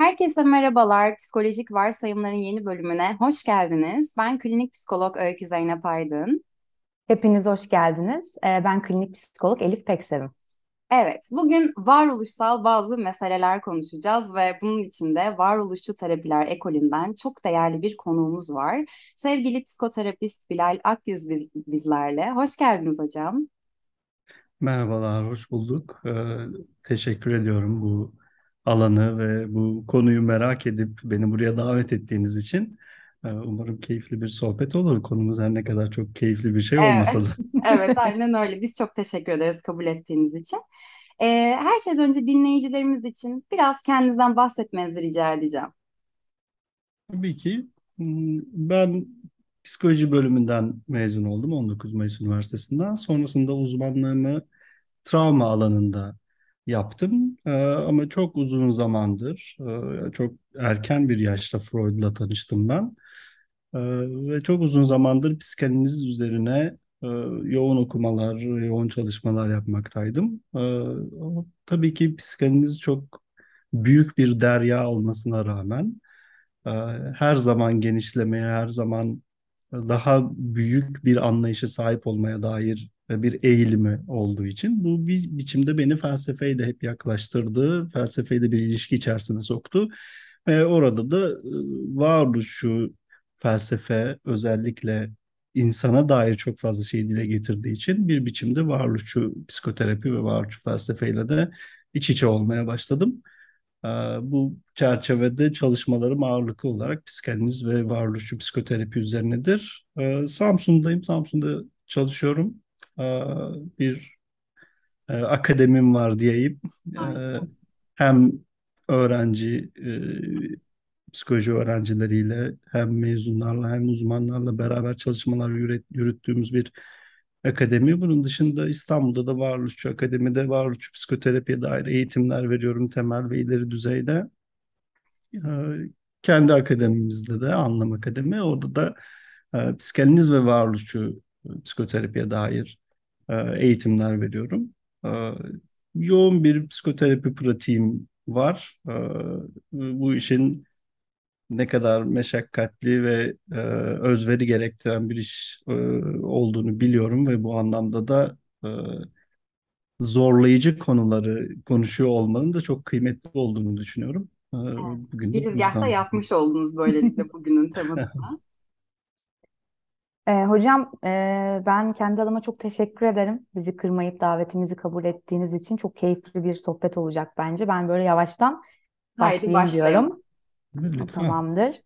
Herkese merhabalar. Psikolojik Varsayımların yeni bölümüne hoş geldiniz. Ben klinik psikolog Öykü Zeynep Aydın. Hepiniz hoş geldiniz. Ee, Ben klinik psikolog Elif Peksevim. Evet, bugün varoluşsal bazı meseleler konuşacağız ve bunun için de varoluşçu terapiler ekolünden çok değerli bir konuğumuz var. Sevgili psikoterapist Bilal Akyüz biz- bizlerle. Hoş geldiniz hocam. Merhabalar, hoş bulduk. Ee, teşekkür ediyorum bu alanı ve bu konuyu merak edip beni buraya davet ettiğiniz için. Ee, umarım keyifli bir sohbet olur. Konumuz her ne kadar çok keyifli bir şey olmasa da. Evet, evet aynen öyle. Biz çok teşekkür ederiz kabul ettiğiniz için. Ee, her şeyden önce dinleyicilerimiz için biraz kendinizden bahsetmenizi rica edeceğim. Tabii ki hmm, ben psikoloji bölümünden mezun oldum 19 Mayıs Üniversitesi'nden. Sonrasında uzmanlığımı travma alanında yaptım. Ee, ama çok uzun zamandır, e, çok erken bir yaşta Freud'la tanıştım ben. Ee, ve çok uzun zamandır psikanaliz üzerine e, yoğun okumalar, yoğun çalışmalar yapmaktaydım. Ama tabii ki psikanaliz çok büyük bir derya olmasına rağmen e, her zaman genişlemeye, her zaman daha büyük bir anlayışa sahip olmaya dair bir eğilimi olduğu için bu bir biçimde beni felsefeyle hep yaklaştırdı, felsefeyle bir ilişki içerisine soktu. Ve orada da e, varoluşçu felsefe özellikle insana dair çok fazla şey dile getirdiği için bir biçimde varoluşçu psikoterapi ve varoluşçu felsefeyle de iç içe olmaya başladım. Ee, Bu çerçevede çalışmalarım ağırlıklı olarak psikanaliz ve varoluşçu psikoterapi üzerinedir. Samsun'dayım, Samsun'da çalışıyorum. Ee, Bir e, akademim var diyeyim. Ee, Harika. Hem öğrenci, e, psikoloji öğrencileriyle hem mezunlarla hem uzmanlarla beraber çalışmalar yürüt- yürüttüğümüz bir akademi. Bunun dışında İstanbul'da da Varoluşçu Akademi'de varoluşçu psikoterapiye dair eğitimler veriyorum temel ve ileri düzeyde. Ee, Kendi akademimizde de Anlam Akademi. Orada da e, psikanaliz ve varoluşçu psikoterapiye dair e, eğitimler veriyorum. E, yoğun bir psikoterapi pratiğim var. E, bu işin ne kadar meşakkatli ve özveri gerektiren bir iş olduğunu biliyorum ve bu anlamda da zorlayıcı konuları konuşuyor olmanın da çok kıymetli olduğunu düşünüyorum. Bugün Girizgahta yüzden yapmış oldunuz böylelikle bugünün temasını. Ee, hocam e, ben kendi adıma çok teşekkür ederim. Bizi kırmayıp davetimizi kabul ettiğiniz için çok keyifli bir sohbet olacak bence. Ben böyle yavaştan Haydi başlayayım diyorum. başlayalım. lütfen. Tamamdır.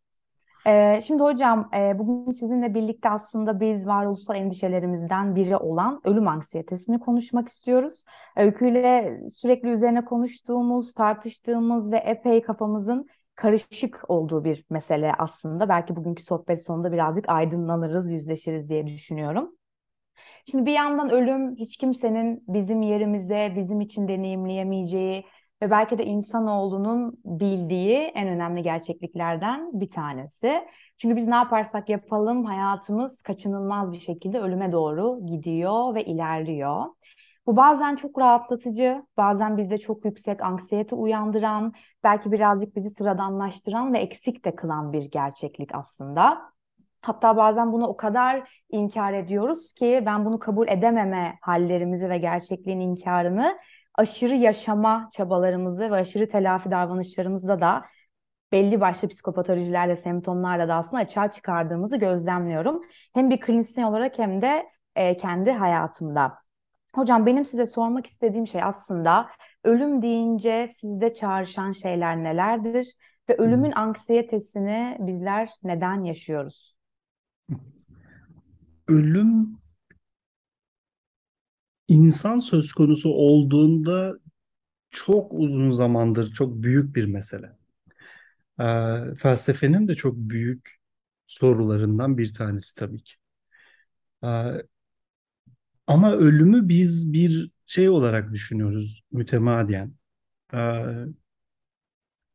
Ee, şimdi hocam e, bugün sizinle birlikte aslında biz varoluşsal endişelerimizden biri olan ölüm anksiyetesini konuşmak istiyoruz. Öyküyle sürekli üzerine konuştuğumuz, tartıştığımız ve epey kafamızın karışık olduğu bir mesele aslında. Belki bugünkü sohbet sonunda birazcık aydınlanırız, yüzleşiriz diye düşünüyorum. Şimdi bir yandan ölüm hiç kimsenin bizim yerimize, bizim için deneyimleyemeyeceği ve belki de insanoğlunun bildiği en önemli gerçekliklerden bir tanesi. Çünkü biz ne yaparsak yapalım hayatımız kaçınılmaz bir şekilde ölüme doğru gidiyor ve ilerliyor. Bu bazen çok rahatlatıcı, bazen bizde çok yüksek anksiyete uyandıran, belki birazcık bizi sıradanlaştıran ve eksik de kılan bir gerçeklik aslında. Hatta bazen bunu o kadar inkar ediyoruz ki ben bunu kabul edememe hallerimizi ve gerçekliğin inkarını aşırı yaşama çabalarımızı ve aşırı telafi davranışlarımızda da belli başlı psikopatolojilerle, semptomlarla da aslında açığa çıkardığımızı gözlemliyorum. Hem bir klinisyen olarak hem de e, kendi hayatımda. Hocam benim size sormak istediğim şey aslında ölüm deyince sizde çağrışan şeyler nelerdir ve ölümün anksiyetesini bizler neden yaşıyoruz? Ölüm insan söz konusu olduğunda çok uzun zamandır çok büyük bir mesele. Ee, felsefenin de çok büyük sorularından bir tanesi tabii ki. Ee, ama ölümü biz bir şey olarak düşünüyoruz mütemadiyen. Ee,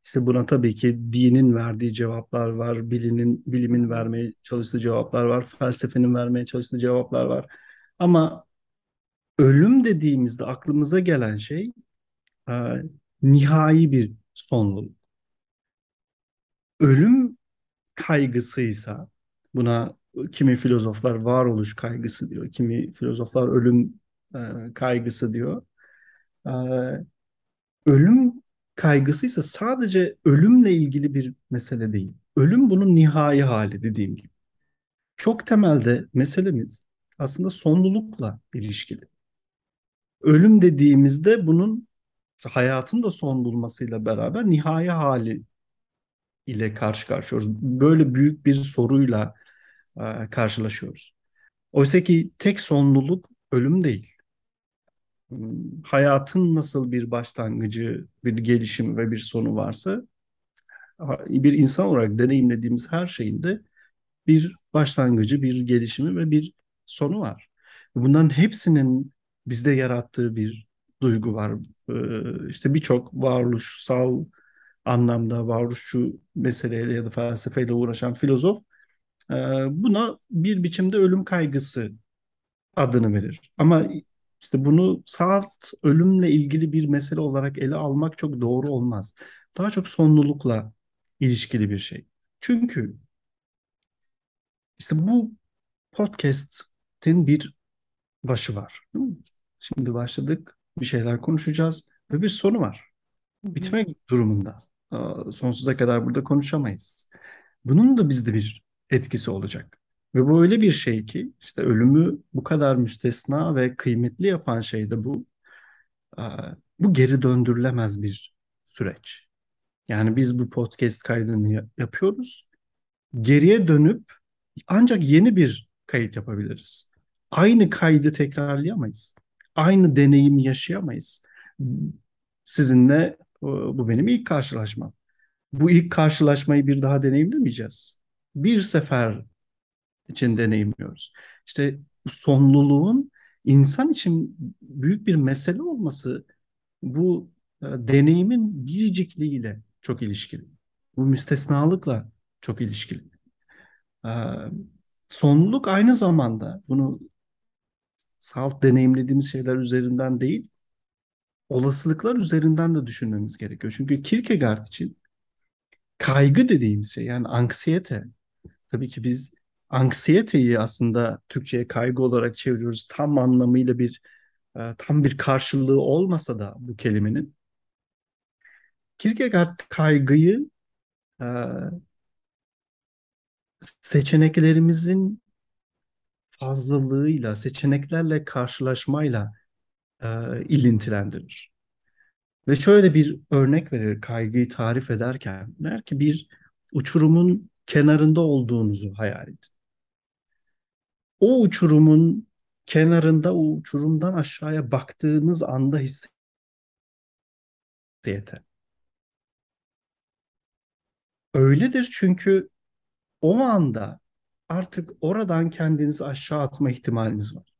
işte buna tabii ki dinin verdiği cevaplar var, bilinin, bilimin vermeye çalıştığı cevaplar var, felsefenin vermeye çalıştığı cevaplar var. Ama ölüm dediğimizde aklımıza gelen şey e, nihai bir sonluluk. ölüm kaygısıysa buna kimi filozoflar varoluş kaygısı diyor, kimi filozoflar ölüm e, kaygısı diyor. E, ölüm kaygısıysa sadece ölümle ilgili bir mesele değil. Ölüm bunun nihai hali dediğim gibi. Çok temelde meselemiz aslında sonlulukla ilişkili. Ölüm dediğimizde bunun hayatın da son bulmasıyla beraber nihai hali ile karşı karşıyayız. Böyle büyük bir soruyla karşılaşıyoruz. Oysa ki tek sonluluk ölüm değil. Hayatın nasıl bir başlangıcı, bir gelişimi ve bir sonu varsa bir insan olarak deneyimlediğimiz her şeyin de bir başlangıcı, bir gelişimi ve bir sonu var. Bunların hepsinin bizde yarattığı bir duygu var. Ee, işte birçok varoluşsal anlamda varoluşçu meseleyle ya da felsefeyle uğraşan filozof e, buna bir biçimde ölüm kaygısı adını verir. Ama işte bunu saat ölümle ilgili bir mesele olarak ele almak çok doğru olmaz. Daha çok sonlulukla ilişkili bir şey. Çünkü işte bu podcast'in bir başı var. Şimdi başladık, bir şeyler konuşacağız ve bir sonu var. Bitmek durumunda. Sonsuza kadar burada konuşamayız. Bunun da bizde bir etkisi olacak. Ve bu öyle bir şey ki işte ölümü bu kadar müstesna ve kıymetli yapan şey de bu. Bu geri döndürülemez bir süreç. Yani biz bu podcast kaydını yapıyoruz. Geriye dönüp ancak yeni bir kayıt yapabiliriz. Aynı kaydı tekrarlayamayız. Aynı deneyimi yaşayamayız. Sizinle bu benim ilk karşılaşmam. Bu ilk karşılaşmayı bir daha deneyimlemeyeceğiz. Bir sefer için deneyimliyoruz. İşte sonluluğun insan için büyük bir mesele olması bu e, deneyimin biricikliğiyle çok ilişkili. Bu müstesnalıkla çok ilişkili. E, sonluluk aynı zamanda bunu salt deneyimlediğimiz şeyler üzerinden değil, olasılıklar üzerinden de düşünmemiz gerekiyor. Çünkü Kierkegaard için kaygı dediğimiz şey yani anksiyete tabii ki biz anksiyeteyi aslında Türkçe'ye kaygı olarak çeviriyoruz. Tam anlamıyla bir e, tam bir karşılığı olmasa da bu kelimenin Kierkegaard kaygıyı e, seçeneklerimizin fazlalığıyla, seçeneklerle karşılaşmayla e, ilintilendirir. Ve şöyle bir örnek verir kaygıyı tarif ederken. Der ki bir uçurumun kenarında olduğunuzu hayal edin. O uçurumun kenarında o uçurumdan aşağıya baktığınız anda hissiyete. Öyledir çünkü o anda artık oradan kendinizi aşağı atma ihtimaliniz var.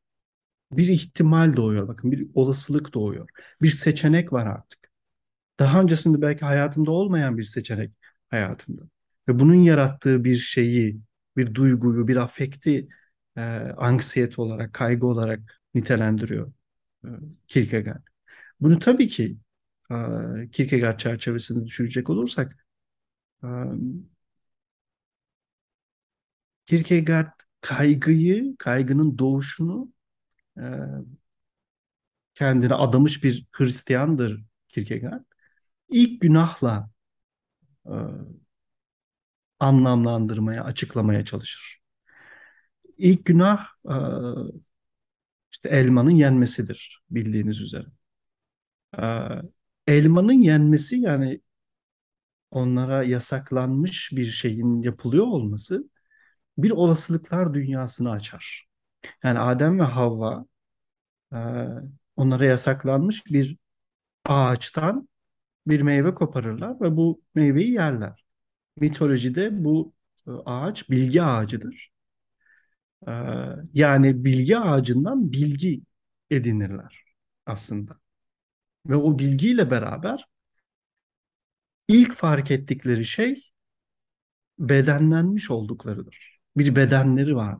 Bir ihtimal doğuyor bakın bir olasılık doğuyor. Bir seçenek var artık. Daha öncesinde belki hayatımda olmayan bir seçenek hayatımda. Ve bunun yarattığı bir şeyi, bir duyguyu, bir afekti e, anksiyete olarak, kaygı olarak nitelendiriyor e, Kierkegaard. Bunu tabii ki e, Kierkegaard çerçevesinde düşünecek olursak e, Kierkegaard kaygıyı, kaygının doğuşunu e, kendine adamış bir Hristiyandır Kierkegaard. İlk günahla e, anlamlandırmaya, açıklamaya çalışır. İlk günah e, işte elmanın yenmesidir bildiğiniz üzere. E, elmanın yenmesi yani onlara yasaklanmış bir şeyin yapılıyor olması bir olasılıklar dünyasını açar. Yani Adem ve Havva e, onlara yasaklanmış bir ağaçtan bir meyve koparırlar ve bu meyveyi yerler. Mitolojide bu e, ağaç bilgi ağacıdır. E, yani bilgi ağacından bilgi edinirler aslında. Ve o bilgiyle beraber ilk fark ettikleri şey bedenlenmiş olduklarıdır bir bedenleri var.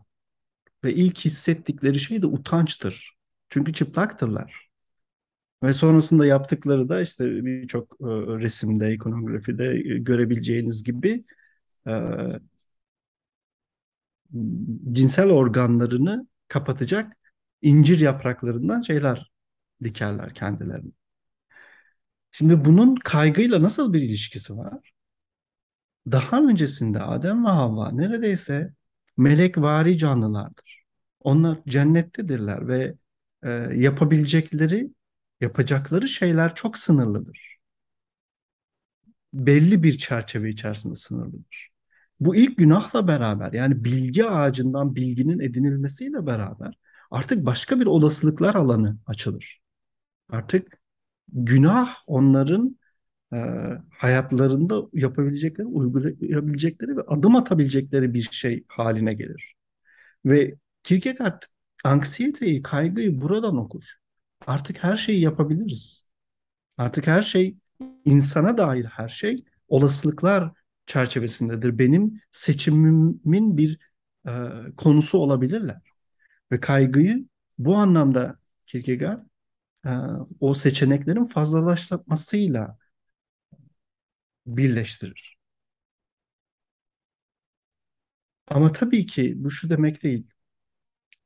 Ve ilk hissettikleri şey de utançtır. Çünkü çıplaktırlar. Ve sonrasında yaptıkları da işte birçok e, resimde, ikonografide e, görebileceğiniz gibi e, cinsel organlarını kapatacak incir yapraklarından şeyler dikerler kendilerine. Şimdi bunun kaygıyla nasıl bir ilişkisi var? Daha öncesinde Adem ve Havva neredeyse melekvari canlılardır. Onlar cennettedirler ve e, yapabilecekleri, yapacakları şeyler çok sınırlıdır. Belli bir çerçeve içerisinde sınırlıdır. Bu ilk günahla beraber yani bilgi ağacından bilginin edinilmesiyle beraber artık başka bir olasılıklar alanı açılır. Artık günah onların e, hayatlarında yapabilecekleri, uygulayabilecekleri ve adım atabilecekleri bir şey haline gelir. Ve Kierkegaard anksiyeteyi, kaygıyı buradan okur. Artık her şeyi yapabiliriz. Artık her şey, insana dair her şey olasılıklar çerçevesindedir. Benim seçimimin bir e, konusu olabilirler. Ve kaygıyı bu anlamda Kierkegaard e, o seçeneklerin fazlalaşmasıyla birleştirir. Ama tabii ki bu şu demek değil.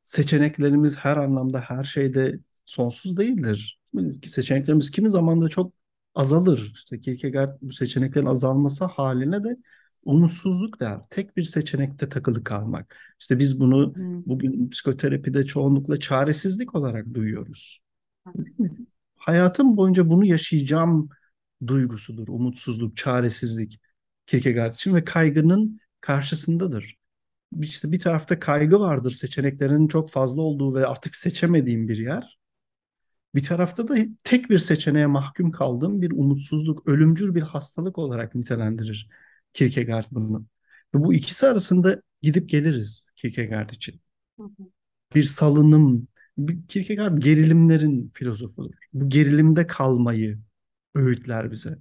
Seçeneklerimiz her anlamda her şeyde sonsuz değildir. Seçeneklerimiz kimi zaman da çok azalır. İşte Kierkegaard bu seçeneklerin azalması haline de umutsuzluk der. Tek bir seçenekte takılı kalmak. İşte biz bunu hmm. bugün psikoterapide çoğunlukla çaresizlik olarak duyuyoruz. Hayatım boyunca bunu yaşayacağım duygusudur. Umutsuzluk, çaresizlik Kierkegaard için ve kaygının karşısındadır. İşte bir tarafta kaygı vardır, seçeneklerin çok fazla olduğu ve artık seçemediğim bir yer. Bir tarafta da tek bir seçeneğe mahkum kaldığım bir umutsuzluk, ölümcül bir hastalık olarak nitelendirir Kierkegaard bunu. Ve bu ikisi arasında gidip geliriz Kierkegaard için. Bir salınım, bir Kierkegaard gerilimlerin filozofudur. Bu gerilimde kalmayı öğütler bize.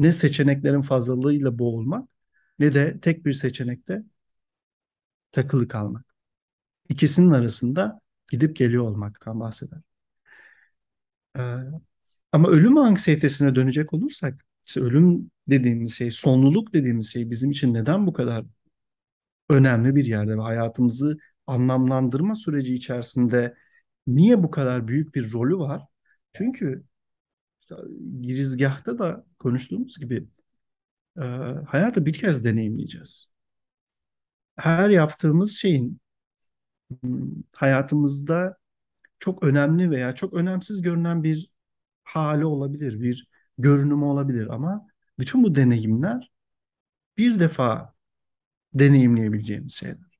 Ne seçeneklerin fazlalığıyla boğulmak ne de tek bir seçenekte takılı kalmak. İkisinin arasında gidip geliyor olmaktan bahseder. Ee, ama ölüm anksiyetesine dönecek olursak, işte ölüm dediğimiz şey, sonluluk dediğimiz şey bizim için neden bu kadar önemli bir yerde ve hayatımızı anlamlandırma süreci içerisinde niye bu kadar büyük bir rolü var? Çünkü işte girizgahta da konuştuğumuz gibi e, hayatı bir kez deneyimleyeceğiz. Her yaptığımız şeyin hmm, hayatımızda çok önemli veya çok önemsiz görünen bir hali olabilir, bir görünümü olabilir ama bütün bu deneyimler bir defa deneyimleyebileceğimiz şeyler.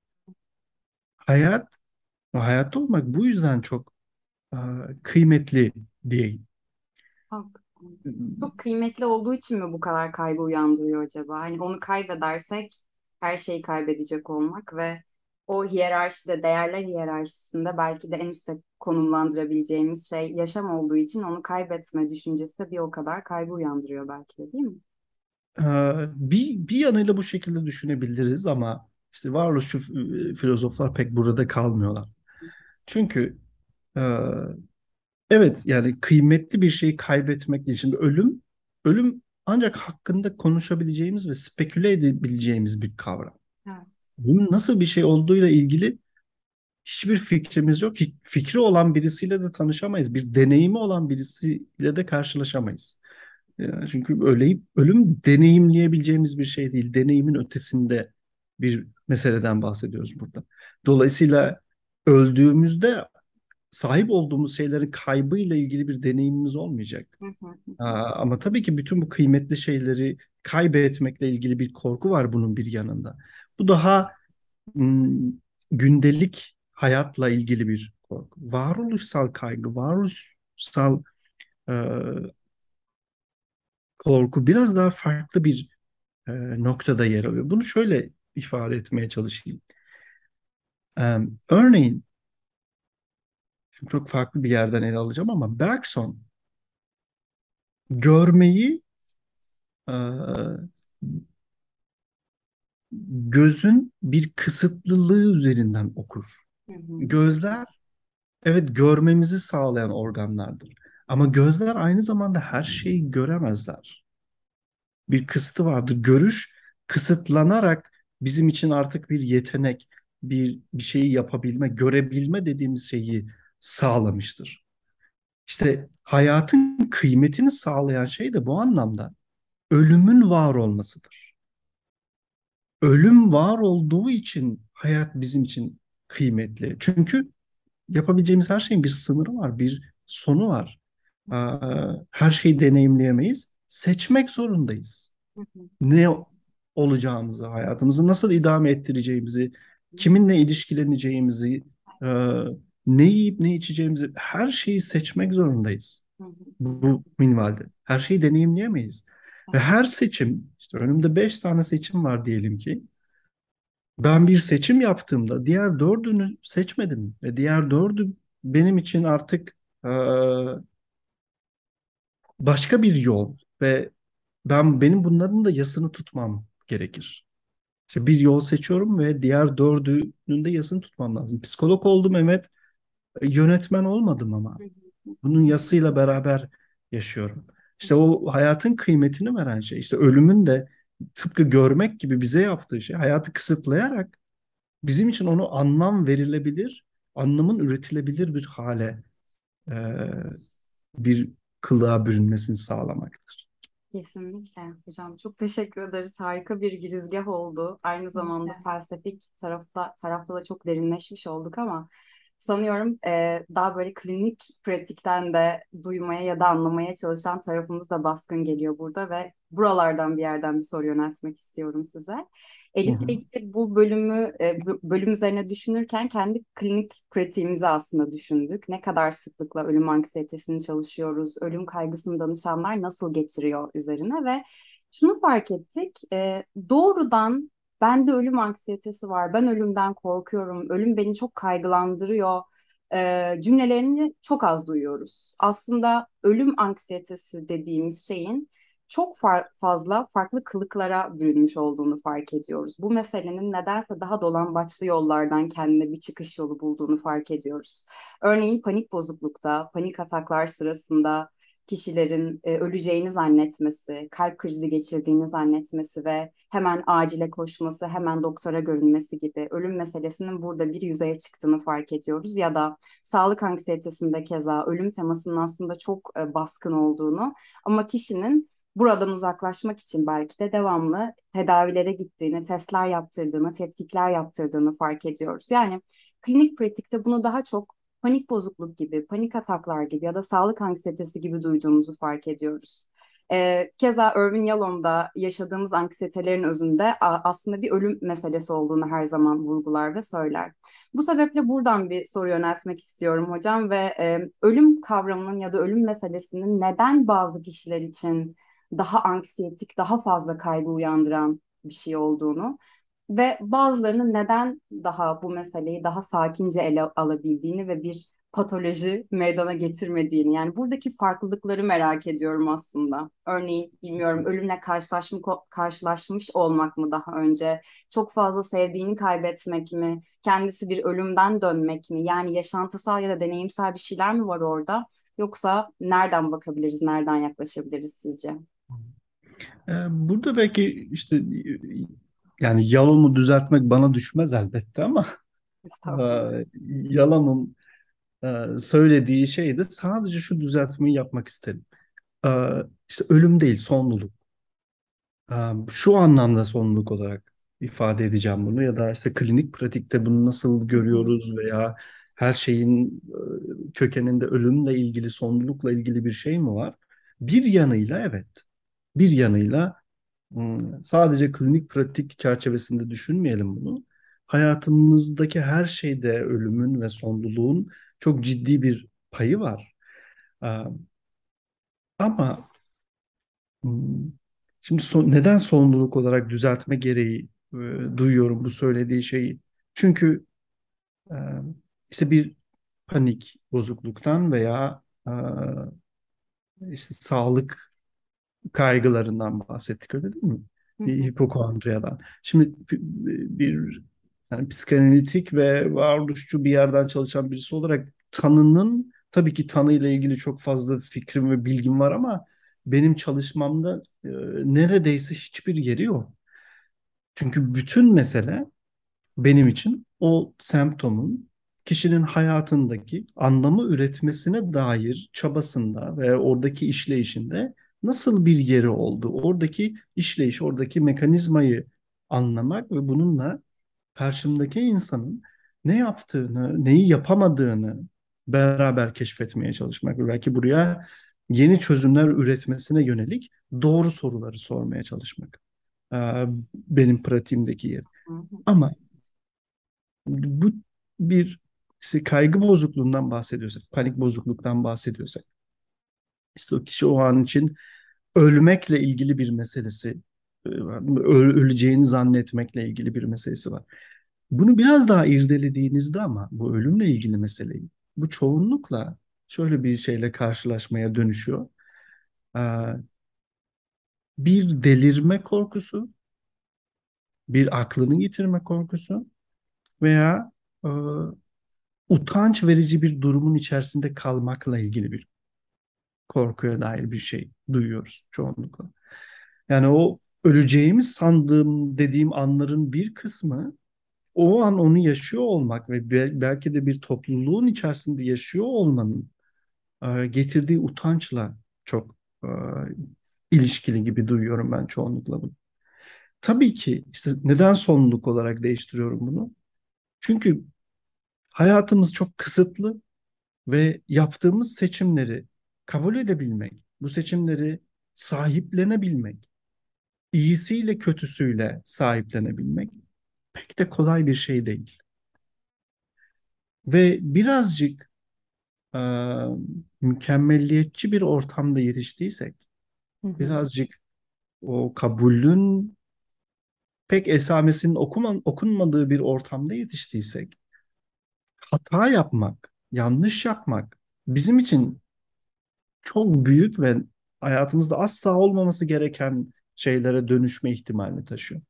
Hayat, hayatta olmak bu yüzden çok uh, kıymetli diyeyim. Çok kıymetli olduğu için mi bu kadar kaygı uyandırıyor acaba? Hani onu kaybedersek her şeyi kaybedecek olmak ve o hiyerarşide, değerler hiyerarşisinde belki de en üstte konumlandırabileceğimiz şey yaşam olduğu için onu kaybetme düşüncesi de bir o kadar kaygı uyandırıyor belki de değil mi? Ee, bir, bir yanıyla bu şekilde düşünebiliriz ama işte varoluşçu filozoflar pek burada kalmıyorlar. Çünkü e, evet yani kıymetli bir şeyi kaybetmek değil. Şimdi ölüm, ölüm ancak hakkında konuşabileceğimiz ve speküle edebileceğimiz bir kavram. Evet. Bunun nasıl bir şey olduğuyla ilgili hiçbir fikrimiz yok. Fikri olan birisiyle de tanışamayız. Bir deneyimi olan birisiyle de karşılaşamayız. Yani çünkü öleyip ölüm deneyimleyebileceğimiz bir şey değil. Deneyimin ötesinde bir meseleden bahsediyoruz burada. Dolayısıyla öldüğümüzde sahip olduğumuz şeylerin kaybıyla ilgili bir deneyimimiz olmayacak. ama tabii ki bütün bu kıymetli şeyleri kaybetmekle ilgili bir korku var bunun bir yanında. Bu daha gündelik hayatla ilgili bir korku. Varoluşsal kaygı, varoluşsal e, korku biraz daha farklı bir e, noktada yer alıyor. Bunu şöyle ifade etmeye çalışayım. E, örneğin çok farklı bir yerden ele alacağım ama Bergson görmeyi e, gözün bir kısıtlılığı üzerinden okur. Hı hı. Gözler evet görmemizi sağlayan organlardır. Ama gözler aynı zamanda her şeyi göremezler. Bir kısıtı vardır. Görüş kısıtlanarak bizim için artık bir yetenek, bir bir şeyi yapabilme, görebilme dediğimiz şeyi sağlamıştır. İşte hayatın kıymetini sağlayan şey de bu anlamda ölümün var olmasıdır. Ölüm var olduğu için hayat bizim için kıymetli. Çünkü yapabileceğimiz her şeyin bir sınırı var, bir sonu var. Her şeyi deneyimleyemeyiz. Seçmek zorundayız. Ne olacağımızı, hayatımızı nasıl idame ettireceğimizi, kiminle ilişkileneceğimizi, ne yiyip ne içeceğimizi her şeyi seçmek zorundayız. Bu minvalde. Her şeyi deneyimleyemeyiz. Ve her seçim, işte önümde beş tane seçim var diyelim ki, ben bir seçim yaptığımda diğer dördünü seçmedim ve diğer dördü benim için artık e, başka bir yol ve ben benim bunların da yasını tutmam gerekir. İşte bir yol seçiyorum ve diğer dördünün de yasını tutmam lazım. Psikolog oldum evet, yönetmen olmadım ama bunun yasıyla beraber yaşıyorum. İşte o hayatın kıymetini veren şey, işte ölümün de tıpkı görmek gibi bize yaptığı şey, hayatı kısıtlayarak bizim için onu anlam verilebilir, anlamın üretilebilir bir hale e, bir kılığa bürünmesini sağlamaktır. Kesinlikle hocam. Çok teşekkür ederiz. Harika bir girizgah oldu. Aynı zamanda felsefik tarafta tarafta da çok derinleşmiş olduk ama sanıyorum e, daha böyle klinik pratikten de duymaya ya da anlamaya çalışan tarafımız da baskın geliyor burada ve buralardan bir yerden bir soru yöneltmek istiyorum size. Elif'le ilgili bu bölümü e, bölüm üzerine düşünürken kendi klinik pratiğimizi aslında düşündük. Ne kadar sıklıkla ölüm anksiyetesini çalışıyoruz, ölüm kaygısını danışanlar nasıl getiriyor üzerine ve şunu fark ettik. E, doğrudan Bende ölüm anksiyetesi var. Ben ölümden korkuyorum. Ölüm beni çok kaygılandırıyor. E, cümlelerini çok az duyuyoruz. Aslında ölüm anksiyetesi dediğimiz şeyin çok far fazla farklı kılıklara bürünmüş olduğunu fark ediyoruz. Bu meselenin nedense daha dolambaçlı yollardan kendine bir çıkış yolu bulduğunu fark ediyoruz. Örneğin panik bozuklukta, panik ataklar sırasında kişilerin e, öleceğini zannetmesi, kalp krizi geçirdiğini zannetmesi ve hemen acile koşması, hemen doktora görünmesi gibi ölüm meselesinin burada bir yüzeye çıktığını fark ediyoruz. Ya da sağlık anksiyetesinde keza ölüm temasının aslında çok e, baskın olduğunu ama kişinin buradan uzaklaşmak için belki de devamlı tedavilere gittiğini, testler yaptırdığını, tetkikler yaptırdığını fark ediyoruz. Yani klinik pratikte bunu daha çok panik bozukluk gibi, panik ataklar gibi ya da sağlık anksiyetesi gibi duyduğumuzu fark ediyoruz. E, keza Irvin Yalom'da yaşadığımız anksiyetelerin özünde aslında bir ölüm meselesi olduğunu her zaman vurgular ve söyler. Bu sebeple buradan bir soru yöneltmek istiyorum hocam ve e, ölüm kavramının ya da ölüm meselesinin neden bazı kişiler için daha anksiyetik, daha fazla kaygı uyandıran bir şey olduğunu ve bazılarının neden daha bu meseleyi daha sakince ele alabildiğini ve bir patoloji meydana getirmediğini yani buradaki farklılıkları merak ediyorum aslında. Örneğin bilmiyorum ölümle karşılaşmış, karşılaşmış olmak mı daha önce, çok fazla sevdiğini kaybetmek mi, kendisi bir ölümden dönmek mi? Yani yaşantısal ya da deneyimsel bir şeyler mi var orada? Yoksa nereden bakabiliriz, nereden yaklaşabiliriz sizce? Ee, burada belki işte yani Yalom'u düzeltmek bana düşmez elbette ama e, Yalom'un e, söylediği şey de sadece şu düzeltmeyi yapmak istedim. E, işte ölüm değil, sonluluk. E, şu anlamda sonluluk olarak ifade edeceğim bunu ya da işte klinik pratikte bunu nasıl görüyoruz veya her şeyin kökeninde ölümle ilgili, sonlulukla ilgili bir şey mi var? Bir yanıyla evet. Bir yanıyla sadece klinik pratik çerçevesinde düşünmeyelim bunu. Hayatımızdaki her şeyde ölümün ve sonluluğun çok ciddi bir payı var. Ama hmm, şimdi son, neden sonluluk olarak düzeltme gereği e, duyuyorum bu söylediği şeyi? Çünkü e, işte bir panik bozukluktan veya e, işte sağlık kaygılarından bahsettik öyle değil mi? Hipokondriyadan. Şimdi bir yani psikanalitik ve varoluşçu bir yerden çalışan birisi olarak tanının tabii ki tanı ile ilgili çok fazla fikrim ve bilgim var ama benim çalışmamda e, neredeyse hiçbir yeri yok. Çünkü bütün mesele benim için o semptomun kişinin hayatındaki anlamı üretmesine dair çabasında ve oradaki işleyişinde nasıl bir yeri oldu? Oradaki işleyiş, oradaki mekanizmayı anlamak ve bununla karşımdaki insanın ne yaptığını, neyi yapamadığını beraber keşfetmeye çalışmak ve belki buraya yeni çözümler üretmesine yönelik doğru soruları sormaya çalışmak. Benim pratiğimdeki yer. Ama bu bir işte kaygı bozukluğundan bahsediyorsak, panik bozukluktan bahsediyorsak, işte o kişi o an için ölmekle ilgili bir meselesi, e, öleceğini zannetmekle ilgili bir meselesi var. Bunu biraz daha irdelediğinizde ama bu ölümle ilgili meseleyi, bu çoğunlukla şöyle bir şeyle karşılaşmaya dönüşüyor. Bir delirme korkusu, bir aklını yitirme korkusu veya e, utanç verici bir durumun içerisinde kalmakla ilgili bir korkuya dair bir şey duyuyoruz çoğunlukla. Yani o öleceğimiz sandığım dediğim anların bir kısmı o an onu yaşıyor olmak ve belki de bir topluluğun içerisinde yaşıyor olmanın e, getirdiği utançla çok e, ilişkili gibi duyuyorum ben çoğunlukla bunu. Tabii ki işte neden sonluluk olarak değiştiriyorum bunu? Çünkü hayatımız çok kısıtlı ve yaptığımız seçimleri kabul edebilmek, bu seçimleri sahiplenebilmek, iyisiyle kötüsüyle sahiplenebilmek pek de kolay bir şey değil. Ve birazcık e, mükemmelliyetçi bir ortamda yetiştiysek, birazcık o kabulün pek esamesinin okuman, okunmadığı bir ortamda yetiştiysek, hata yapmak, yanlış yapmak bizim için çok büyük ve hayatımızda asla olmaması gereken şeylere dönüşme ihtimalini taşıyor.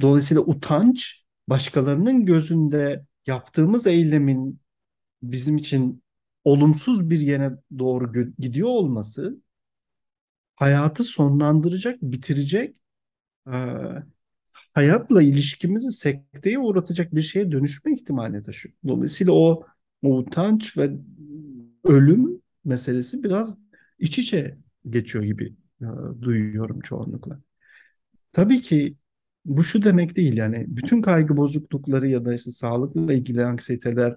Dolayısıyla utanç başkalarının gözünde yaptığımız eylemin bizim için olumsuz bir yere doğru gidiyor olması hayatı sonlandıracak, bitirecek, e, hayatla ilişkimizi sekteye uğratacak bir şeye dönüşme ihtimali taşıyor. Dolayısıyla o, o utanç ve ölüm meselesi biraz iç içe geçiyor gibi e, duyuyorum çoğunlukla. Tabii ki bu şu demek değil yani bütün kaygı bozuklukları ya da işte sağlıkla ilgili anksiyeteler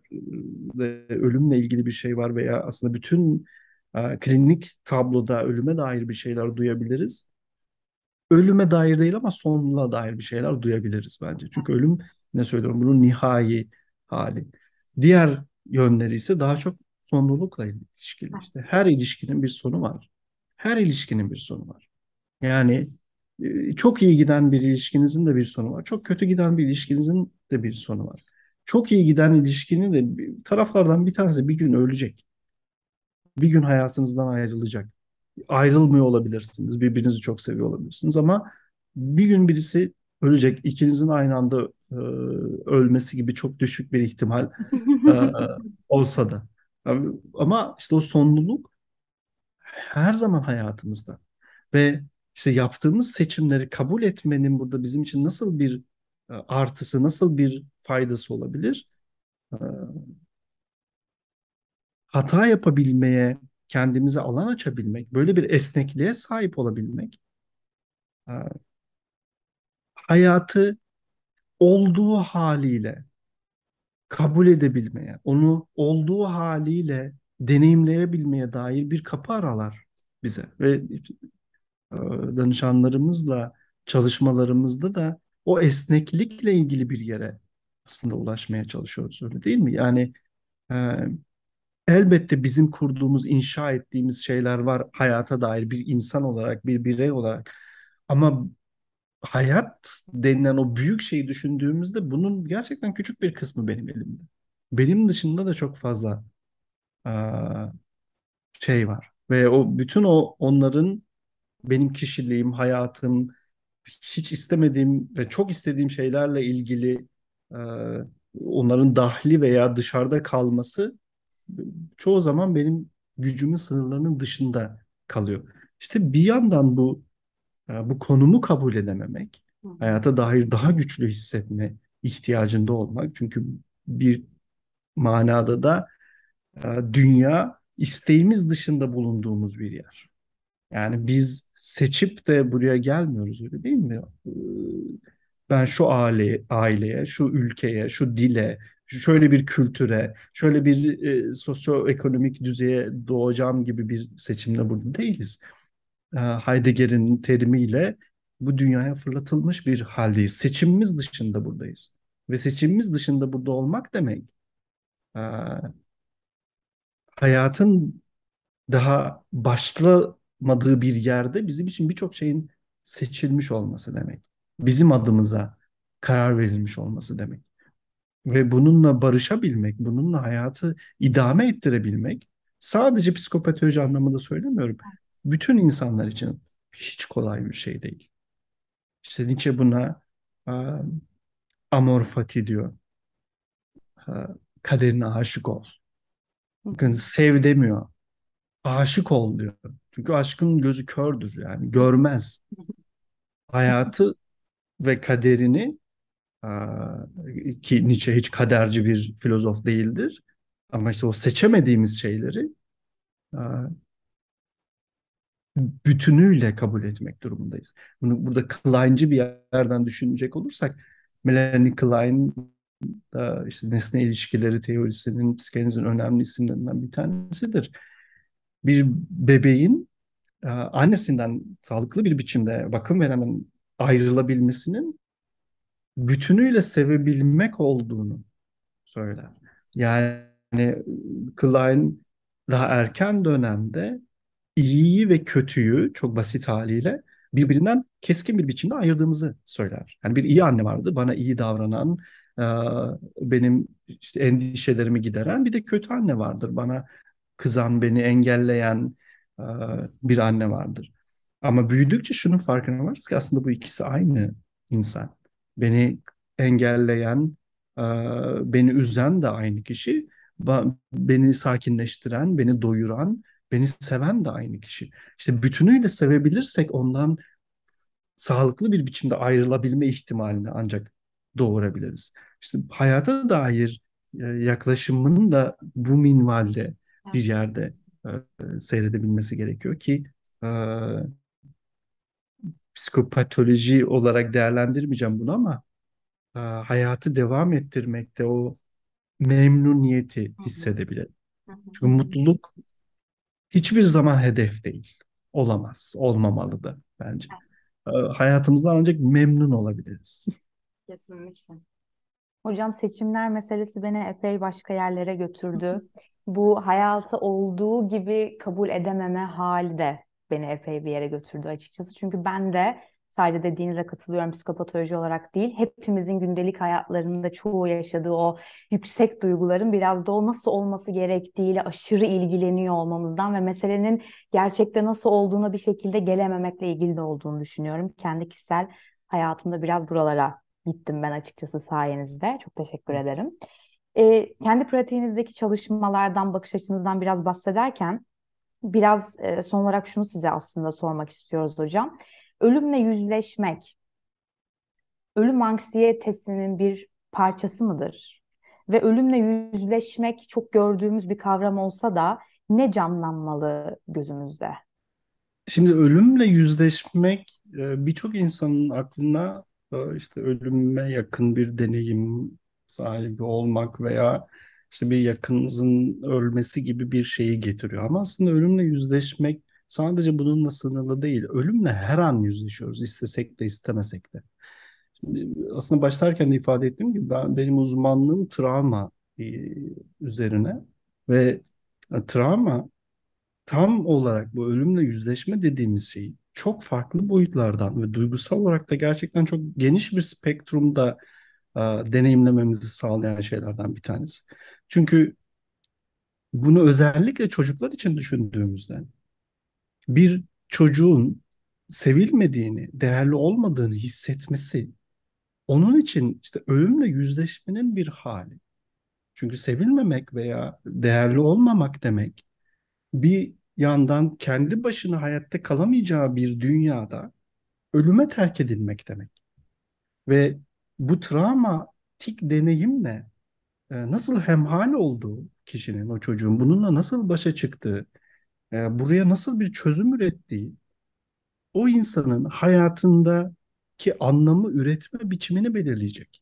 ve ölümle ilgili bir şey var veya aslında bütün e, klinik tabloda ölüme dair bir şeyler duyabiliriz. Ölüme dair değil ama sonluğa dair bir şeyler duyabiliriz bence. Çünkü ölüm ne söylüyorum bunun nihai hali. Diğer yönleri ise daha çok sonlulukla ilişkili. İşte her ilişkinin bir sonu var. Her ilişkinin bir sonu var. Yani ee, çok iyi giden bir ilişkinizin de bir sonu var. Çok kötü giden bir ilişkinizin de bir sonu var. Çok iyi giden ilişkinin de taraflardan bir tanesi bir gün ölecek. Bir gün hayatınızdan ayrılacak. Ayrılmıyor olabilirsiniz. Birbirinizi çok seviyor olabilirsiniz ama bir gün birisi ölecek. İkinizin aynı anda e, ölmesi gibi çok düşük bir ihtimal e, olsa da. Ama işte o sonluluk her zaman hayatımızda. Ve işte yaptığımız seçimleri kabul etmenin burada bizim için nasıl bir e, artısı, nasıl bir faydası olabilir? E, hata yapabilmeye, kendimize alan açabilmek, böyle bir esnekliğe sahip olabilmek, e, hayatı olduğu haliyle kabul edebilmeye, onu olduğu haliyle deneyimleyebilmeye dair bir kapı aralar bize ve e, danışanlarımızla çalışmalarımızda da o esneklikle ilgili bir yere aslında ulaşmaya çalışıyoruz öyle değil mi? Yani e, elbette bizim kurduğumuz, inşa ettiğimiz şeyler var hayata dair bir insan olarak, bir birey olarak. Ama hayat denilen o büyük şeyi düşündüğümüzde bunun gerçekten küçük bir kısmı benim elimde. Benim dışında da çok fazla şey var. Ve o bütün o onların benim kişiliğim, hayatım, hiç istemediğim ve çok istediğim şeylerle ilgili onların dahli veya dışarıda kalması çoğu zaman benim gücümün sınırlarının dışında kalıyor. İşte bir yandan bu bu konumu kabul edememek hayata dair daha güçlü hissetme ihtiyacında olmak. Çünkü bir manada da e, dünya isteğimiz dışında bulunduğumuz bir yer. Yani biz seçip de buraya gelmiyoruz öyle değil mi? Ee, Ben şu aile, aileye, şu ülkeye, şu dile, şöyle bir kültüre, şöyle bir e, sosyoekonomik düzeye doğacağım gibi bir seçimle burada değiliz. E, Heidegger'in terimiyle bu dünyaya fırlatılmış bir haldeyiz. Seçimimiz dışında buradayız. Ve seçimimiz dışında burada olmak demek e, hayatın daha başlamadığı bir yerde bizim için birçok şeyin seçilmiş olması demek. Bizim adımıza karar verilmiş olması demek. Ve bununla barışabilmek, bununla hayatı idame ettirebilmek sadece psikopatoloji anlamında söylemiyorum. Bütün insanlar için hiç kolay bir şey değil. İşte Nietzsche buna a, amor fati diyor. A, kaderine aşık ol. Bakın sev demiyor. Aşık ol diyor. Çünkü aşkın gözü kördür yani görmez. Hayatı ve kaderini aa, ki Nietzsche hiç kaderci bir filozof değildir. Ama işte o seçemediğimiz şeyleri bütünüyle kabul etmek durumundayız. Bunu burada Kleinci bir yerden düşünecek olursak Melanie Klein işte nesne ilişkileri teorisinin psikanalizin önemli isimlerinden bir tanesidir. Bir bebeğin e, annesinden sağlıklı bir biçimde bakım verenen ayrılabilmesinin bütünüyle sevebilmek olduğunu söyler. Yani Klein daha erken dönemde iyiyi ve kötüyü çok basit haliyle birbirinden keskin bir biçimde ayırdığımızı söyler. Yani bir iyi anne vardı, bana iyi davranan, e, benim işte endişelerimi gideren, bir de kötü anne vardır, bana kızan, beni engelleyen e, bir anne vardır. Ama büyüdükçe şunun farkına varız ki aslında bu ikisi aynı insan. Beni engelleyen, e, beni üzen de aynı kişi, beni sakinleştiren, beni doyuran, beni seven de aynı kişi. İşte bütünüyle sevebilirsek ondan sağlıklı bir biçimde ayrılabilme ihtimalini ancak doğurabiliriz. İşte hayata dair e, yaklaşımının da bu minvalde bir yerde e, seyredebilmesi gerekiyor ki e, psikopatoloji olarak değerlendirmeyeceğim bunu ama hayatı devam ettirmekte o memnuniyeti hissedebilir. Çünkü mutluluk hiçbir zaman hedef değil. Olamaz, olmamalı da bence. E, hayatımızdan ancak memnun olabiliriz. Kesinlikle. Hocam seçimler meselesi beni epey başka yerlere götürdü. Bu hayatı olduğu gibi kabul edememe hali de beni epey bir yere götürdü açıkçası. Çünkü ben de sadece dediğinize katılıyorum psikopatoloji olarak değil, hepimizin gündelik hayatlarında çoğu yaşadığı o yüksek duyguların biraz da o nasıl olması gerektiğiyle aşırı ilgileniyor olmamızdan ve meselenin gerçekte nasıl olduğuna bir şekilde gelememekle ilgili de olduğunu düşünüyorum. Kendi kişisel hayatımda biraz buralara gittim ben açıkçası sayenizde. Çok teşekkür ederim. Ee, kendi pratiğinizdeki çalışmalardan, bakış açınızdan biraz bahsederken biraz e, son olarak şunu size aslında sormak istiyoruz hocam. Ölümle yüzleşmek, ölüm anksiyetesinin bir parçası mıdır? Ve ölümle yüzleşmek çok gördüğümüz bir kavram olsa da ne canlanmalı gözümüzde? Şimdi ölümle yüzleşmek e, birçok insanın aklına e, işte ölüme yakın bir deneyim sahibi olmak veya işte bir yakınınızın ölmesi gibi bir şeyi getiriyor. Ama aslında ölümle yüzleşmek sadece bununla sınırlı değil. Ölümle her an yüzleşiyoruz, istesek de istemesek de. Şimdi aslında başlarken de ifade ettiğim gibi ben benim uzmanlığım travma üzerine ve e, travma tam olarak bu ölümle yüzleşme dediğimiz şeyi çok farklı boyutlardan ve duygusal olarak da gerçekten çok geniş bir spektrumda e, deneyimlememizi sağlayan şeylerden bir tanesi. Çünkü bunu özellikle çocuklar için düşündüğümüzde bir çocuğun sevilmediğini, değerli olmadığını hissetmesi onun için işte ölümle yüzleşmenin bir hali. Çünkü sevilmemek veya değerli olmamak demek bir yandan kendi başına hayatta kalamayacağı bir dünyada ölüme terk edilmek demek. Ve bu travmatik deneyimle e, nasıl hemhal olduğu kişinin, o çocuğun bununla nasıl başa çıktığı, e, buraya nasıl bir çözüm ürettiği, o insanın hayatındaki anlamı üretme biçimini belirleyecek.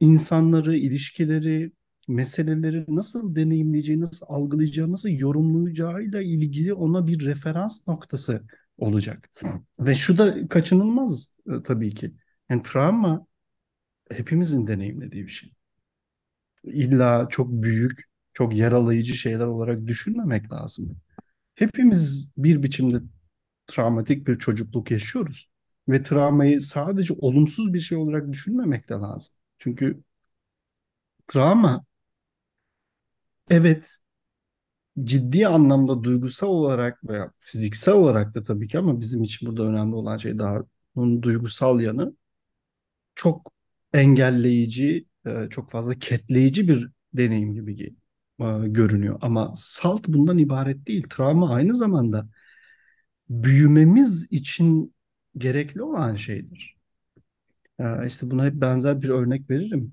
İnsanları, ilişkileri, meseleleri nasıl deneyimleyeceği, nasıl algılayacağı, nasıl yorumlayacağıyla ilgili ona bir referans noktası olacak. Ve şu da kaçınılmaz e, tabii ki. Yani travma hepimizin deneyimlediği bir şey. İlla çok büyük, çok yaralayıcı şeyler olarak düşünmemek lazım. Hepimiz bir biçimde travmatik bir çocukluk yaşıyoruz. Ve travmayı sadece olumsuz bir şey olarak düşünmemek de lazım. Çünkü travma evet ciddi anlamda duygusal olarak veya fiziksel olarak da tabii ki ama bizim için burada önemli olan şey daha onun duygusal yanı çok engelleyici, e, çok fazla ketleyici bir deneyim gibi e, görünüyor. Ama salt bundan ibaret değil. Travma aynı zamanda büyümemiz için gerekli olan şeydir. E, işte buna hep benzer bir örnek veririm.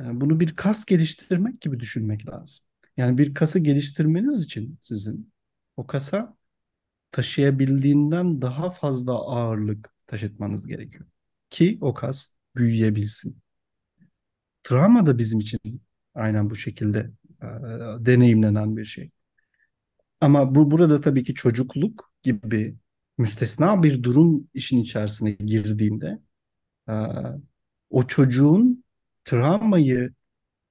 Bunu bir kas geliştirmek gibi düşünmek lazım. Yani bir kası geliştirmeniz için sizin o kasa taşıyabildiğinden daha fazla ağırlık taşıtmanız gerekiyor. Ki o kas büyüyebilsin. Travma da bizim için aynen bu şekilde e, deneyimlenen bir şey. Ama bu burada tabii ki çocukluk gibi müstesna bir durum işin içerisine girdiğinde e, o çocuğun travmayı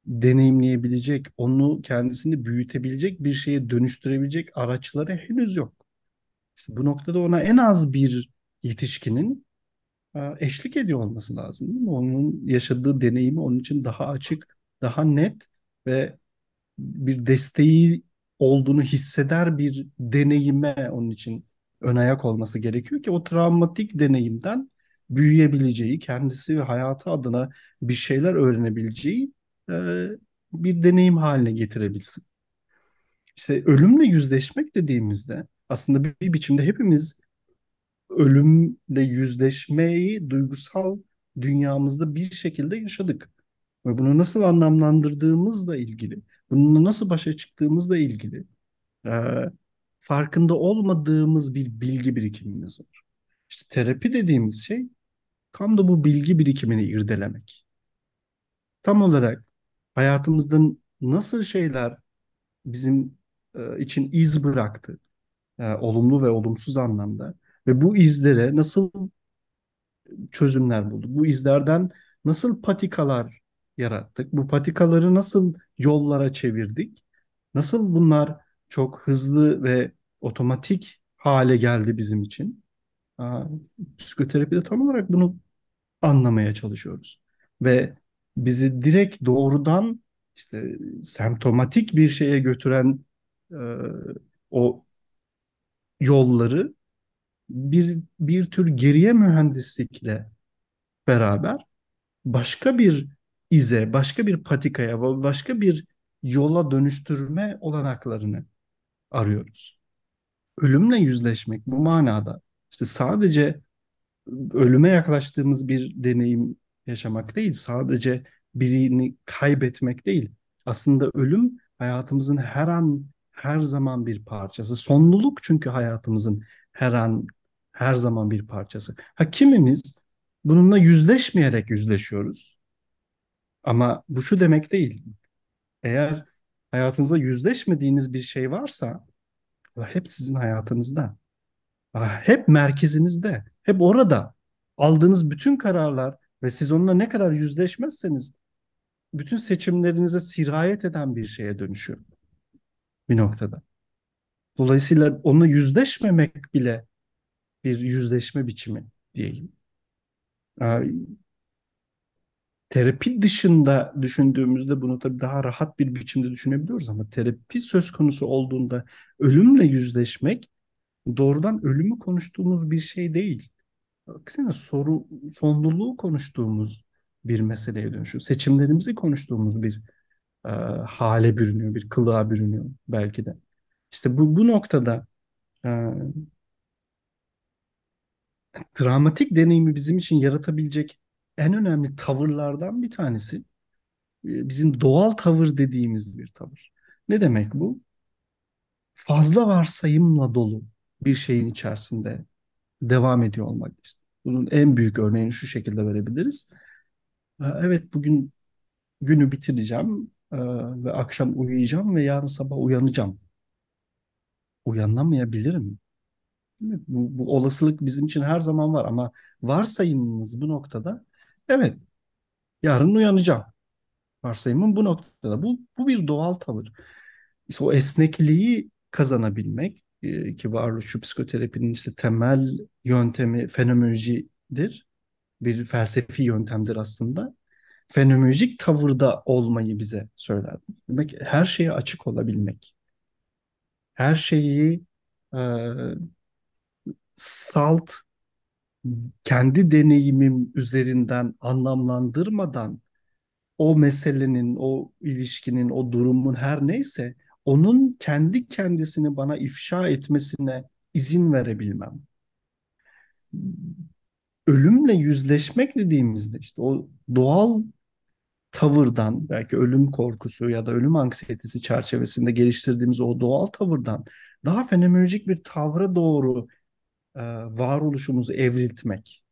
deneyimleyebilecek, onu kendisini büyütebilecek bir şeye dönüştürebilecek araçları henüz yok. İşte bu noktada ona en az bir yetişkinin e, eşlik ediyor olması lazım. Değil mi? Onun yaşadığı deneyimi onun için daha açık, daha net ve bir desteği olduğunu hisseder bir deneyime onun için ön ayak olması gerekiyor ki o travmatik deneyimden büyüyebileceği, kendisi ve hayatı adına bir şeyler öğrenebileceği e, bir deneyim haline getirebilsin. İşte ölümle yüzleşmek dediğimizde aslında bir biçimde hepimiz ölümle yüzleşmeyi duygusal dünyamızda bir şekilde yaşadık. Ve bunu nasıl anlamlandırdığımızla ilgili, bununla nasıl başa çıktığımızla ilgili e, farkında olmadığımız bir bilgi birikimimiz var. İşte terapi dediğimiz şey tam da bu bilgi birikimini irdelemek. Tam olarak hayatımızda nasıl şeyler bizim e, için iz bıraktı, e, olumlu ve olumsuz anlamda ve bu izlere nasıl çözümler bulduk? Bu izlerden nasıl patikalar yarattık? Bu patikaları nasıl yollara çevirdik? Nasıl bunlar çok hızlı ve otomatik hale geldi bizim için? Aa, psikoterapide tam olarak bunu anlamaya çalışıyoruz. Ve bizi direkt doğrudan işte semptomatik bir şeye götüren e, o yolları bir bir tür geriye mühendislikle beraber başka bir ize, başka bir patikaya, başka bir yola dönüştürme olanaklarını arıyoruz. Ölümle yüzleşmek bu manada işte sadece ölüme yaklaştığımız bir deneyim yaşamak değil, sadece birini kaybetmek değil. Aslında ölüm hayatımızın her an, her zaman bir parçası. Sonluluk çünkü hayatımızın her an, her zaman bir parçası. Ha kimimiz bununla yüzleşmeyerek yüzleşiyoruz. Ama bu şu demek değil. Eğer hayatınızda yüzleşmediğiniz bir şey varsa hep sizin hayatınızda. Hep merkezinizde. Hep orada. Aldığınız bütün kararlar ve siz onunla ne kadar yüzleşmezseniz bütün seçimlerinize sirayet eden bir şeye dönüşüyor bir noktada. Dolayısıyla onunla yüzleşmemek bile bir yüzleşme biçimi diyeyim. Terapi dışında düşündüğümüzde bunu tabii daha rahat bir biçimde düşünebiliyoruz ama terapi söz konusu olduğunda ölümle yüzleşmek doğrudan ölümü konuştuğumuz bir şey değil. Aksine soru, sonluluğu konuştuğumuz bir meseleye dönüşüyor. Seçimlerimizi konuştuğumuz bir e, hale bürünüyor, bir kılığa bürünüyor belki de. İşte bu, bu noktada e, travmatik deneyimi bizim için yaratabilecek en önemli tavırlardan bir tanesi e, bizim doğal tavır dediğimiz bir tavır. Ne demek bu? Fazla varsayımla dolu bir şeyin içerisinde devam ediyor olmak. İşte bunun en büyük örneğini şu şekilde verebiliriz. E, evet bugün günü bitireceğim e, ve akşam uyuyacağım ve yarın sabah uyanacağım. Uyanamayabilirim. Bu, bu olasılık bizim için her zaman var ama varsayımımız bu noktada evet yarın uyanacağım. Varsayımım bu noktada. Bu, bu bir doğal tavır. İşte o esnekliği kazanabilmek e, ki varoluşçu psikoterapinin işte temel yöntemi fenomenolojidir. Bir felsefi yöntemdir aslında. Fenomenolojik tavırda olmayı bize söyler. Demek her şeye açık olabilmek. Her şeyi e, salt kendi deneyimim üzerinden anlamlandırmadan o meselenin, o ilişkinin, o durumun her neyse onun kendi kendisini bana ifşa etmesine izin verebilmem. Ölümle yüzleşmek dediğimizde işte o doğal tavırdan belki ölüm korkusu ya da ölüm anksiyetesi çerçevesinde geliştirdiğimiz o doğal tavırdan daha fenomenolojik bir tavra doğru e, varoluşumuzu evriltmek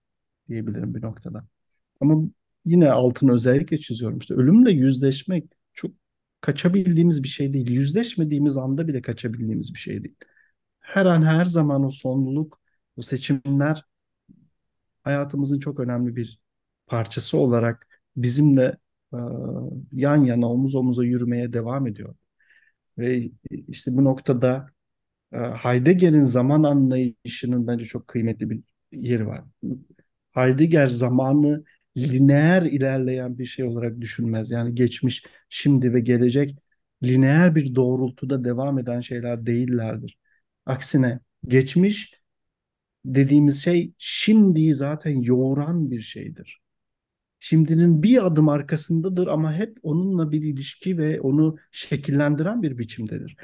diyebilirim bir noktada. Ama yine altını özellikle çiziyorum. İşte ölümle yüzleşmek çok kaçabildiğimiz bir şey değil. Yüzleşmediğimiz anda bile kaçabildiğimiz bir şey değil. Her an her zaman o sonluluk, o seçimler hayatımızın çok önemli bir parçası olarak bizimle e, yan yana omuz omuza yürümeye devam ediyor. Ve işte bu noktada e, Heidegger'in zaman anlayışının bence çok kıymetli bir yeri var. Heidegger zamanı lineer ilerleyen bir şey olarak düşünmez. Yani geçmiş, şimdi ve gelecek lineer bir doğrultuda devam eden şeyler değillerdir. Aksine geçmiş dediğimiz şey şimdiyi zaten yoğuran bir şeydir. Şimdinin bir adım arkasındadır ama hep onunla bir ilişki ve onu şekillendiren bir biçimdedir.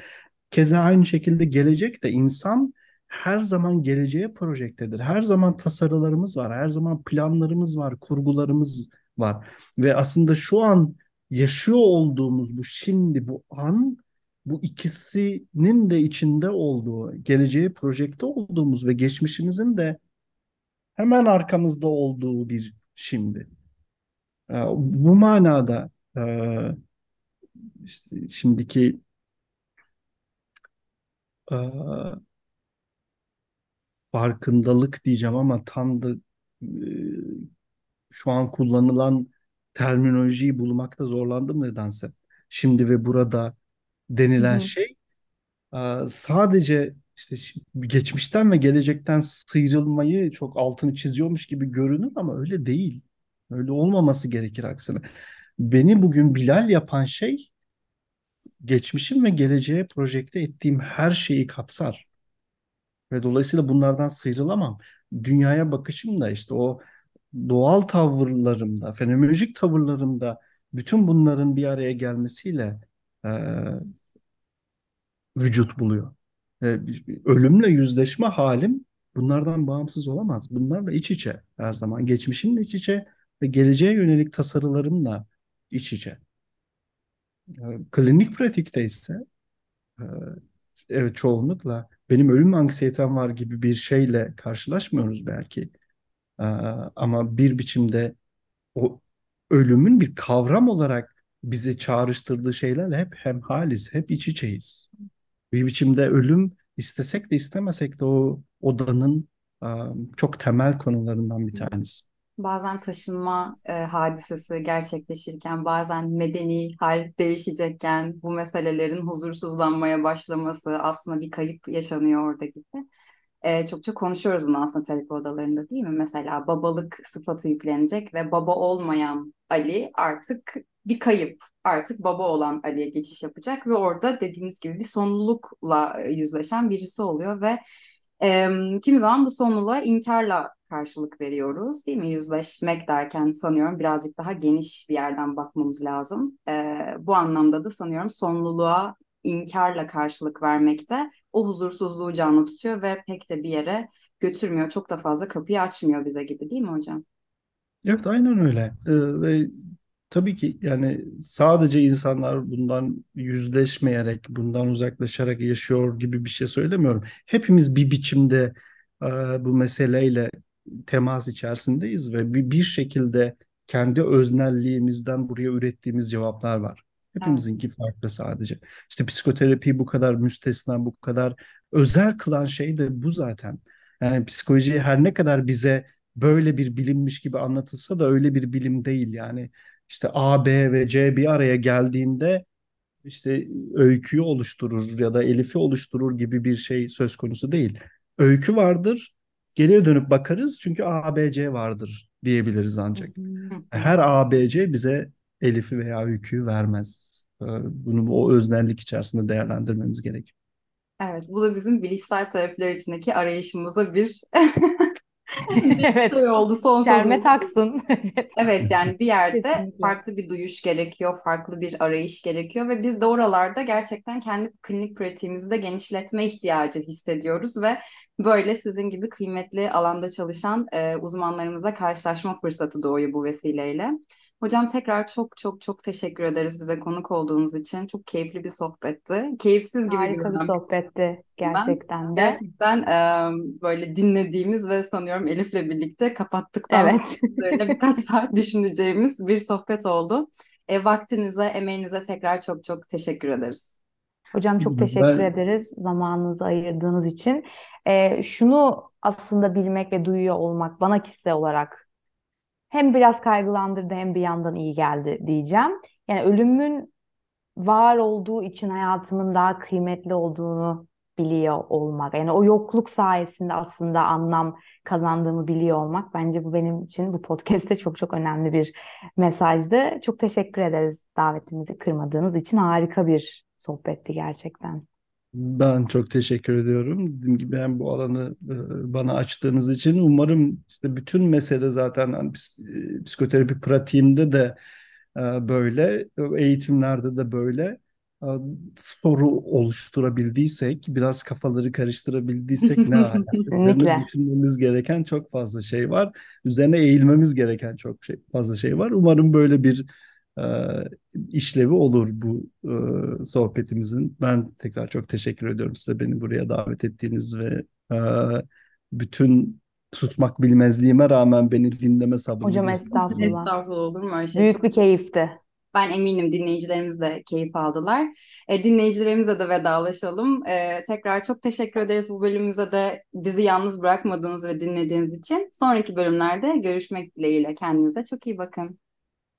Keza aynı şekilde gelecek de insan her zaman geleceğe projektedir. Her zaman tasarılarımız var, her zaman planlarımız var, kurgularımız var. Ve aslında şu an yaşıyor olduğumuz bu şimdi, bu an, bu ikisinin de içinde olduğu, geleceğe projekte olduğumuz ve geçmişimizin de hemen arkamızda olduğu bir şimdi. Ee, bu manada e, işte şimdiki e, farkındalık diyeceğim ama tam da e, şu an kullanılan terminolojiyi bulmakta zorlandım nedense. Şimdi ve burada denilen Hı hı. şey e, sadece işte geçmişten ve gelecekten sıyrılmayı çok altını çiziyormuş gibi görünür ama öyle değil. Öyle olmaması gerekir aksine. Beni bugün Bilal yapan şey geçmişim ve geleceğe projekte ettiğim her şeyi kapsar. Ve dolayısıyla bunlardan sıyrılamam. Dünyaya bakışım da işte o doğal tavırlarımda, fenomenolojik tavırlarımda bütün bunların bir araya gelmesiyle e, vücut buluyor. E, ölümle yüzleşme halim bunlardan bağımsız olamaz. Bunlarla iç içe her zaman. Geçmişimle iç içe ve geleceğe yönelik tasarılarımla iç içe. E, klinik pratikte ise e, evet çoğunlukla benim ölüm anksiyetem var gibi bir şeyle karşılaşmıyoruz belki. Ee, ama bir biçimde o ölümün bir kavram olarak bizi çağrıştırdığı şeylerle hep hemhaliz, hep iç içeyiz. Bir biçimde ölüm istesek de istemesek de o odanın um, çok temel konularından bir tanesi. Bazen taşınma e, hadisesi gerçekleşirken, bazen medeni hal değişecekken bu meselelerin huzursuzlanmaya başlaması aslında bir kayıp yaşanıyor orada gibi. E, çokça konuşuyoruz bunu aslında terapi odalarında değil mi? Mesela babalık sıfatı yüklenecek ve baba olmayan Ali artık bir kayıp. Artık baba olan Ali'ye geçiş yapacak ve orada dediğiniz gibi bir sonlulukla yüzleşen birisi oluyor ve e, kimi zaman bu sonluluğa inkarla karşılık veriyoruz değil mi? Yüzleşmek derken sanıyorum birazcık daha geniş bir yerden bakmamız lazım. E, bu anlamda da sanıyorum sonluluğa inkarla karşılık vermekte o huzursuzluğu canlı tutuyor ve pek de bir yere götürmüyor. Çok da fazla kapıyı açmıyor bize gibi değil mi hocam? Evet aynen öyle. Ee, ve tabii ki yani sadece insanlar bundan yüzleşmeyerek, bundan uzaklaşarak yaşıyor gibi bir şey söylemiyorum. Hepimiz bir biçimde e, bu meseleyle temas içerisindeyiz ve bir, bir şekilde kendi öznelliğimizden buraya ürettiğimiz cevaplar var. Hepimizinki farklı sadece. İşte psikoterapi bu kadar müstesna, bu kadar özel kılan şey de bu zaten. Yani psikoloji her ne kadar bize böyle bir bilimmiş gibi anlatılsa da öyle bir bilim değil. Yani işte A, B ve C bir araya geldiğinde işte öyküyü oluşturur ya da Elif'i oluşturur gibi bir şey söz konusu değil. Öykü vardır, geriye dönüp bakarız çünkü A, B, C vardır diyebiliriz ancak. Her A, B, C bize Elif'i veya öyküyü vermez. Ee, Bunu o öznellik içerisinde değerlendirmemiz gerekiyor. Evet, bu da bizim bilişsel terapiler içindeki arayışımıza bir Evet. şey oldu, son Kerme taksın. Evet. Evet yani bir yerde Kesinlikle. farklı bir duyuş gerekiyor, farklı bir arayış gerekiyor ve biz de oralarda gerçekten kendi klinik pratiğimizi de genişletme ihtiyacı hissediyoruz ve böyle sizin gibi kıymetli alanda çalışan e, uzmanlarımızla karşılaşma fırsatı doğuyor bu vesileyle. Hocam tekrar çok çok çok teşekkür ederiz bize konuk olduğunuz için. Çok keyifli bir sohbetti. Keyifsiz gibi Harika bir sohbetti gerçekten de. gerçekten e, böyle dinlediğimiz ve sanıyorum Elif'le birlikte kapattıktan Evet. üzerine birkaç saat düşüneceğimiz bir sohbet oldu. E, vaktinize, emeğinize tekrar çok çok teşekkür ederiz. Hocam çok teşekkür Ben ederiz zamanınızı ayırdığınız için. Ee, şunu aslında bilmek ve duyuyor olmak bana kişisel olarak hem biraz kaygılandırdı hem bir yandan iyi geldi diyeceğim. Yani ölümün var olduğu için hayatımın daha kıymetli olduğunu biliyor olmak. Yani o yokluk sayesinde aslında anlam kazandığımı biliyor olmak. Bence bu benim için bu podcast'te çok çok önemli bir mesajdı. Çok teşekkür ederiz davetimizi kırmadığınız için. Harika bir sohbetti gerçekten. Ben çok teşekkür ediyorum. Dediğim gibi hem bu alanı e, bana açtığınız için umarım işte bütün mesele zaten hani e, psikoterapi pratiğimde de e, böyle, eğitimlerde de böyle soru oluşturabildiysek, biraz kafaları karıştırabildiysek ne ala. Üzerine düşünmemiz gereken çok fazla şey var. Üzerine eğilmemiz gereken çok şey, fazla şey var. Umarım böyle bir e, işlevi olur bu e, sohbetimizin. Ben tekrar çok teşekkür ediyorum size beni buraya davet ettiğiniz ve e, bütün susmak bilmezliğime rağmen beni dinleme sabrını Hocam estağfurullah. Estağfurullah olur mu öyle şey? Büyük Çok bir keyifti. ben eminim dinleyicilerimiz de keyif aldılar. E, dinleyicilerimize de vedalaşalım. E, tekrar çok teşekkür ederiz bu bölümümüze de bizi yalnız bırakmadığınız ve dinlediğiniz için. Sonraki bölümlerde görüşmek dileğiyle. Kendinize çok iyi bakın.